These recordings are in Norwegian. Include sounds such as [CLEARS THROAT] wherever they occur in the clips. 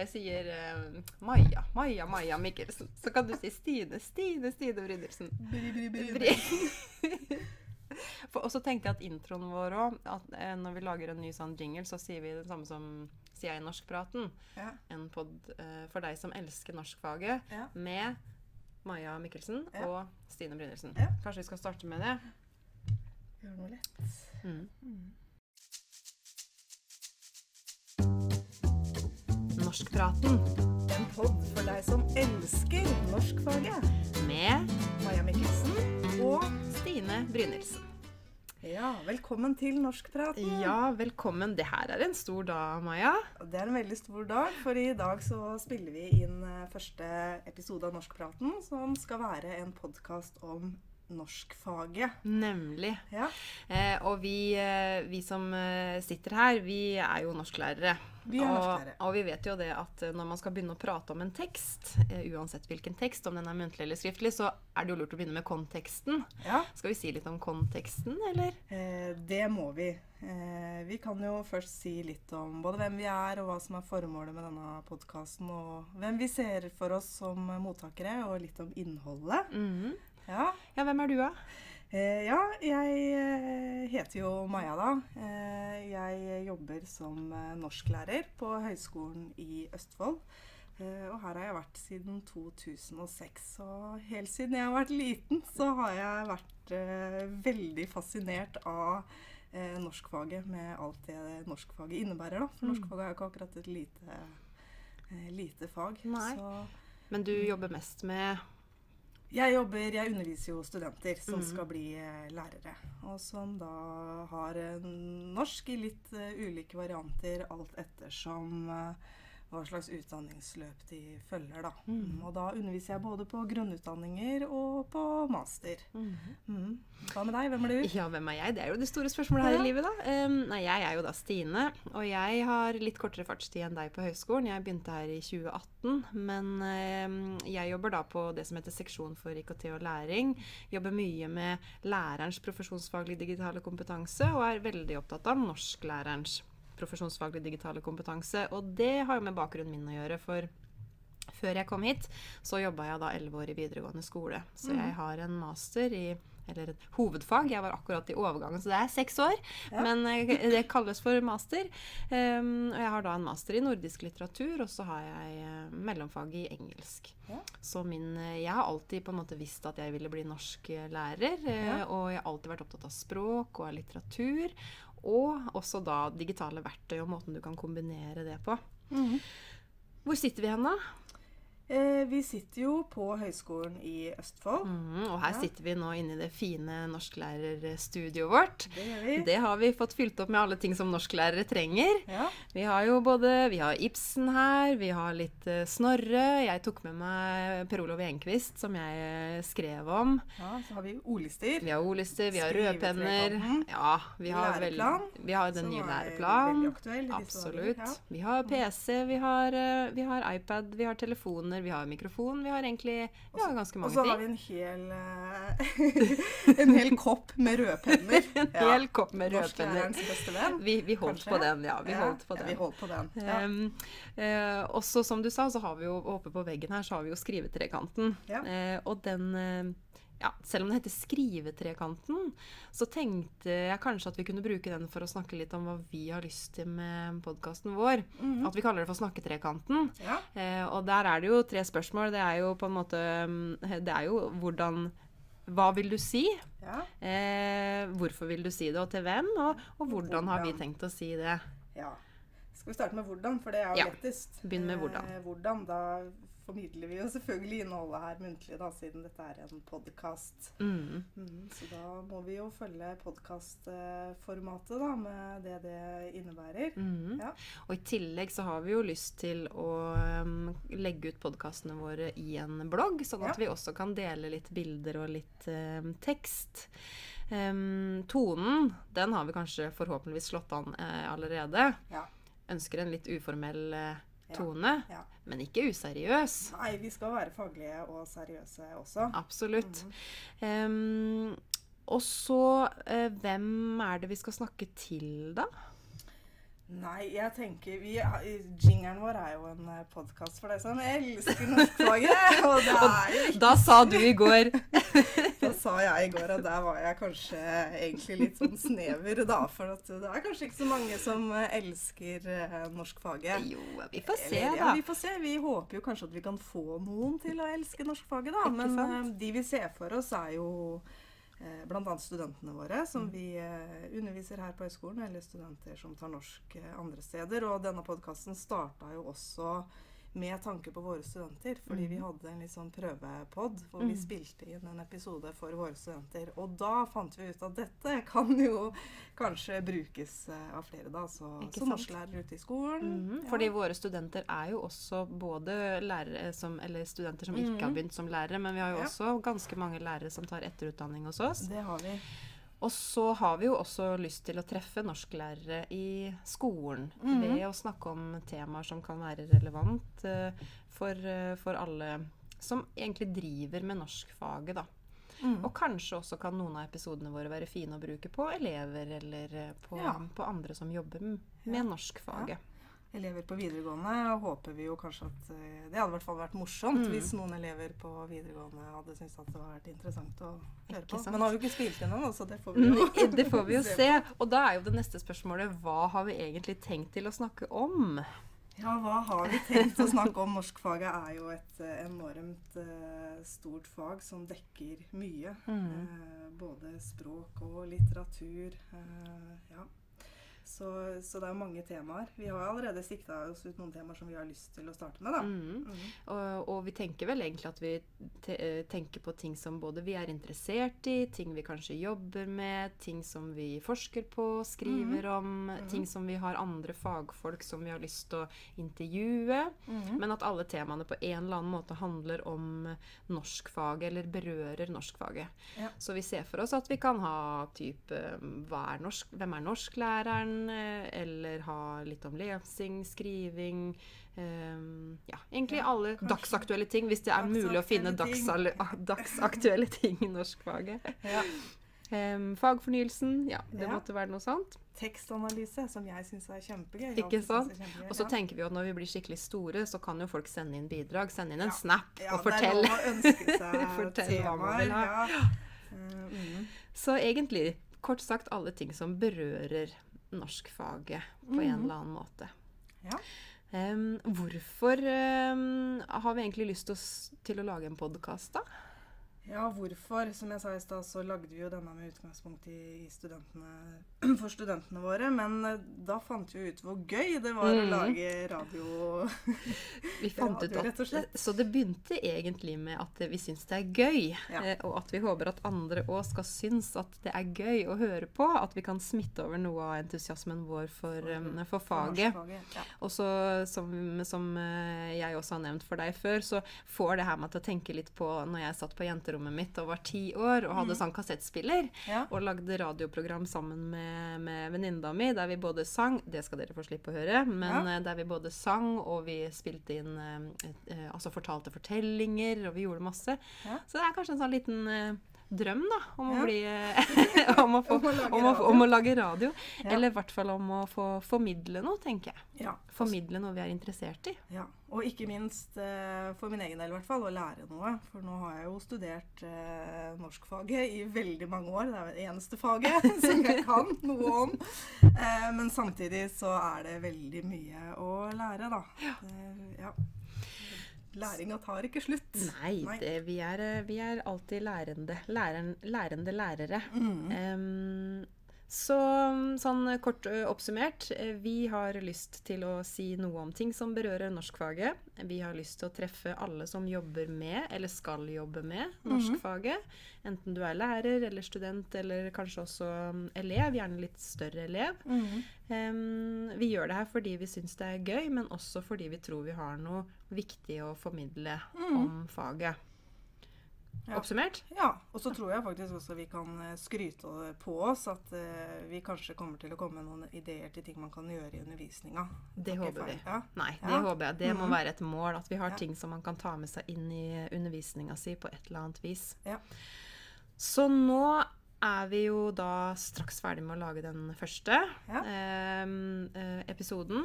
jeg sier uh, Maja, Maja, Maja Mikkelsen, så kan du si Stine, Stine, Stine Brynildsen. [LAUGHS] Og så tenkte jeg at introen vår òg, at eh, når vi lager en ny sånn jingle, så sier vi det samme som sier jeg i Norskpraten. Ja. En pod eh, for deg som elsker norskfaget, Ja. med Maja Mikkelsen Ja. og Stine Brynildsen. Kanskje vi skal starte med det? Gjør noe lett. Mm. Norskpraten En pod for deg som elsker norskfaget. med Maja Mikkelsen. og Stine Brynildsen. Ja, velkommen til Norskpraten. Ja, velkommen. Det her er en stor dag, Maja. Det er en veldig stor dag, for i dag så spiller vi inn eh, første episode av Norskpraten, som skal være en podkast om norskfaget. Nemlig. Ja, Eh, og vi, eh, vi som eh, sitter her, vi er jo norsklærere. Vi er og, norsklærere. og vi vet jo det at eh, når man skal begynne å prate om en tekst, eh, uansett hvilken tekst, om den er muntlig eller skriftlig, så er det jo lurt å begynne med konteksten. ja Skal vi si litt om konteksten, eller? eh, det må vi. Eh, vi kan jo først si litt om både hvem vi er, og hva som er formålet med denne podkasten, og hvem vi ser for oss som mottakere, og litt om innholdet. Mhm. Ja, Ja, hvem er du, da? Eh, ja, jeg eh, heter jo Maja, da. Eh, jeg jobber som eh, norsklærer på Høgskolen i Østfold. Eh, og her har jeg vært siden 2006. Og helt siden jeg har vært liten, så har jeg vært veldig fascinert av eh, norskfaget med alt det norskfaget innebærer. Da. For Mm. norskfaget er jo ikke akkurat et lite, lite fag. Nei. Så Men du jobber mest med jeg jobber, jeg underviser jo studenter som mm. skal bli eh, lærere. Og som da har eh, norsk i litt eh, ulike varianter alt ettersom eh, hva slags utdanningsløp de følger, da. Mm. Og da underviser jeg både på grunnutdanninger og på master. Mhm. Hva med deg? Hvem er du? Ja, hvem er jeg? Det er jo det store spørsmålet her Ja. i livet, da. Um, nei, jeg er jo da Stine, og jeg har litt kortere fartstid enn deg på høyskolen. Jeg begynte her i 2018, men um, jeg jobber da på det som heter seksjon for IKT og læring. Jobber mye med lærerens profesjonsfaglige digitale kompetanse, og er veldig opptatt av norsklærerens profesjonsfaglige digitale kompetanse. Og det har jo med bakgrunnen min å gjøre, for før jeg kom hit, så jobba jeg da elleve år i videregående skole. Så Mhm. jeg har en master i eller et hovedfag. Jeg var akkurat i overgangen, så det er seks år. Ja. Men eh, det kalles for master. Um, og jeg har da en master i nordisk litteratur, og så har jeg eh, mellomfag i engelsk. Ja. Så min eh, Jeg har alltid på en måte visst at jeg ville bli norsk lærer. Ja. Og jeg har alltid vært opptatt av språk og av litteratur. Og også da digitale verktøy og måten du kan kombinere det på. Mhm. Hvor sitter vi hen, da? Eh, vi sitter jo på Høgskolen i Østfold. Mm, og her Ja. sitter vi nå inne i det fine norsklærerstudioet vårt. Det vi. Det har vi fått fylt opp med alle ting som norsklærere trenger. Ja. Vi har jo både Vi har Ibsen her, vi har litt eh, Snorre. Jeg tok med meg Per Olov Enquist, som jeg eh, skrev om. ja, så har vi ordlister. Vi har ordlister, vi har rødpenner. Ja, vi har, vel, Læreplan, vi har den nye læreplanen. aktuell Absolutt. ja. Vi har PC, vi har, eh, vi har iPad, vi har telefoner, vi har mikrofon. Vi har egentlig vi har ganske Og så har vi en hel, uh, [LAUGHS] en hel kopp med rødpenner. [LAUGHS] En hel kopp med rødpenner. Vi, vi holdt på den, ja. Vi Ja, holdt på ja, den. vi holdt på den. Ja. Um, uh, også som du sa, så har vi jo oppe på veggen her så har vi jo skrivetrekanten. Ja. Eh, og den eh, ja, Selv om det heter Skrivetrekanten, så tenkte jeg kanskje at vi kunne bruke den for å snakke litt om hva vi har lyst til med podkasten vår. Mhm. At vi kaller det for Snakketrekanten. ja. Eh, og der er det jo tre spørsmål. Det er jo på en måte mm, Det er jo hvordan Hva vil du si? ja. Eh, hvorfor vil du si det, og til hvem? Og, og hvordan har vi tenkt å si det? ja. Skal vi starte med hvordan, for det er jo Ja, lettest. begynn med hvordan. Eh, hvordan, Da formidler vi jo selvfølgelig innholdet her muntlig, da, siden dette er en podkast. Mm. så da må vi jo følge podkastformatet, da, med det det innebærer. Mm. Ja. Og i tillegg så har vi jo lyst til å um, legge ut podkastene våre i en blogg, sånn at Ja. vi også kan dele litt bilder og litt um, tekst. Um, tonen, den har vi kanskje forhåpentligvis slått an eh, allerede. Ja. Ønsker en litt uformell eh. Tone, Ja. men ikke useriøs. Nei, vi skal være faglige og seriøse også. Absolutt. Mm. Um, og så, eh, hvem er det vi skal snakke til, da? Nei, jeg tenker vi, Jingeren vår er jo en podkast for deg som elsker norskfaget. [LAUGHS] Og det er jo Da sa du i går [LAUGHS] Da sa jeg i går og der var jeg kanskje egentlig litt sånn snever, da. For at det er kanskje ikke så mange som elsker eh, norskfaget. Jo, vi får se, Eller, da. Vi får se. Vi håper jo kanskje at vi kan få noen til å elske norskfaget, da. Men eh, de vi ser for oss, er jo eh, Bl.a. studentene våre, Mm. som vi eh, underviser her på høyskolen, eller studenter som tar norsk eh, andre steder. Og denne podkasten starta jo også med tanke på våre studenter, fordi vi hadde en litt sånn prøvepod hvor vi Mm. spilte inn en episode for våre studenter. Og da fant vi ut at dette kan jo kanskje brukes eh, av flere, da. Så, som norsklærer ute i skolen. Mhm, ja. Fordi våre studenter er jo også både lærere som, eller studenter som ikke har Mhm. begynt som lærere, men vi har jo Ja. også ganske mange lærere som tar etterutdanning hos oss. Det har vi. Og så har vi jo også lyst til å treffe norsklærere i skolen mm. ved å snakke om temaer som kan være relevant uh, for, uh, for alle som egentlig driver med norskfaget, da. Mm. Og kanskje også kan noen av episodene våre være fine å bruke på elever eller eh, på, Ja. på andre som jobber Ja. med norskfaget. Elever på videregående håper vi jo kanskje at eh, Det hadde i hvert fall vært morsomt Mm. hvis noen elever på videregående hadde syntes at det hadde vært interessant å høre på. Men har jo ikke spilt inn ennå, så det får vi jo Det får vi jo [LAUGHS] se. Og da er jo det neste spørsmålet hva har vi egentlig tenkt til å snakke om? Ja, hva har vi tenkt å snakke om? Norskfaget er jo et eh, enormt uh, stort fag som dekker mye. Mm. Uh, både språk og litteratur. Uh, ja. Så, så det er mange temaer. Vi har allerede sikta oss ut noen temaer som vi har lyst til å starte med. da. Mm. Mm. Og, og vi tenker vel egentlig at vi te eh, tenker på ting som både vi er interessert i, ting vi kanskje jobber med, ting som vi forsker på, skriver om, ting som vi har andre fagfolk som vi har lyst til å intervjue. Mhm. Men at alle temaene på en eller annen måte handler om norskfaget, eller berører norskfaget. Ja. Så vi ser for oss at vi kan ha type hva er norsk, Hvem er norsklæreren? Eh, Eller ha litt om lesing, skriving um, Ja, egentlig Ja, alle kanskje. dagsaktuelle ting, hvis det er mulig å finne ting. dagsal- dagsaktuelle ting i norskfaget. Ja. Um, fagfornyelsen, ja, det Ja. måtte være noe sånt. Tekstanalyse, som jeg syns er kjempegøy. Ikke sant? kjempegøy, Og så ja. tenker vi at når vi blir skikkelig store, så kan jo folk sende inn bidrag. Sende inn en Ja. snap og fortelle. [LAUGHS] Fortell hva man vil ha. [GASPS] Eh, mm. Så egentlig, kort sagt, alle ting som berører norskfaget på en Mhm. eller annen måte. Ja. Um, hvorfor um, har vi egentlig lyst til å, til å lage en podkast, da? Ja, hvorfor? Som jeg sa i stad, så lagde vi jo denne med utgangspunkt i studentene, [CLEARS THROAT] for studentene våre. Men eh, da fant vi ut hvor gøy det var å Mhm. lage radio. [LAUGHS] Vi fant Radio, ut at, Så det begynte egentlig med at vi syns det er gøy. Ja. eh, Og at vi håper at andre òg skal synes at det er gøy å høre på. At vi kan smitte over noe av entusiasmen vår for, for, for faget. Ja. Og så, som, som eh, jeg også har nevnt for deg før, så får det her meg til å tenke litt på når jeg satt på jenterommet mitt og var ti år og hadde sånn kassettspiller. Ja. Og lagde radioprogram sammen med, med venninna mi, der vi både sang Det skal dere få slippe å høre. Men Ja. eh, der vi både sang, og vi spilte inn eh, eh, Altså fortalte fortellinger, og vi gjorde masse. Ja. Så det er kanskje en sånn liten drøm, da, om å bli [LAUGHS] om, å få, Om å lage om, å, om å lage radio. Ja. Eller i hvert fall om å få formidle noe, tenker jeg. Ja. Formidle noe vi er interessert i. Ja, og ikke minst eh, for min egen del i hvert fall, å lære noe. For nå har jeg jo studert eh, norskfaget i veldig mange år. Det er det eneste faget [LAUGHS] som jeg kan noe om. Eh, men samtidig så er det veldig mye å lære, da. Det, ja. Læringa tar ikke slutt. Nei, Nei. Det, vi, er, eh, vi er alltid lærende. Læren, lærende lærere. Mm. Em, så sånn kort oppsummert, eh, vi har lyst til å si noe om ting som berører norskfaget. Vi har lyst til å treffe alle som jobber med, eller skal jobbe med, norskfaget. Enten du er lærer eller student, eller kanskje også mm, elev. Gjerne litt større elev. Mm. Um, vi gjør det her fordi vi syns det er gøy, men også fordi vi tror vi har noe viktig å formidle om faget. Ja. Oppsummert? Ja, og så tror jeg faktisk også vi kan eh, skryte på oss at uh, vi kanskje kommer til å komme med noen ideer til ting man kan gjøre i undervisninga. Det håper feil. vi. Ja. Nei, det Ja. håper jeg. Det må Mhm. være et mål. At vi har ting som man kan ta med seg inn i undervisninga si på et eller annet vis. Ja. Så nå er vi jo da straks ferdig med å lage den første eh, eh, episoden.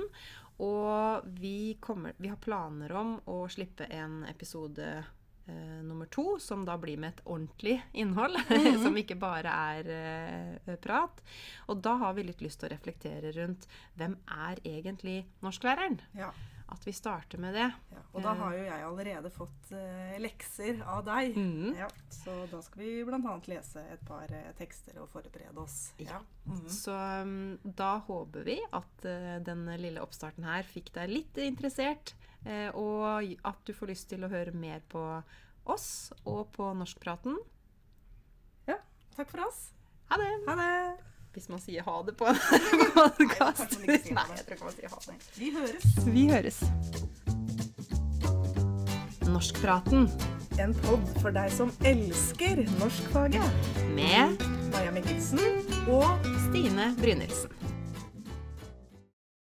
Og vi, kommer, vi har planer om å slippe en episode eh, nummer to, som da blir med et ordentlig innhold. [LAUGHS] som ikke bare er eh, prat. Og da har vi litt lyst til å reflektere rundt hvem er egentlig norsklæreren? Ja. At vi starter med det. Ja, og da har jo jeg allerede fått eh, lekser av deg. Mhm. Ja, så da skal vi bl.a. lese et par eh, tekster og forberede oss. Ja. Mhm. Så um, da håper vi at uh, den lille oppstarten her fikk deg litt interessert, eh, og at du får lyst til å høre mer på oss og på Norskpraten. ja. Takk for oss. Ha det! Ha det. Hvis man sier ha det på en [LAUGHS] podkast. ha Nei, jeg tror ikke man sier ha det. Vi høres. Vi høres. Norskpraten En pod for deg som elsker norskfaget. med Maja Mikkelsen og Stine Brynildsen.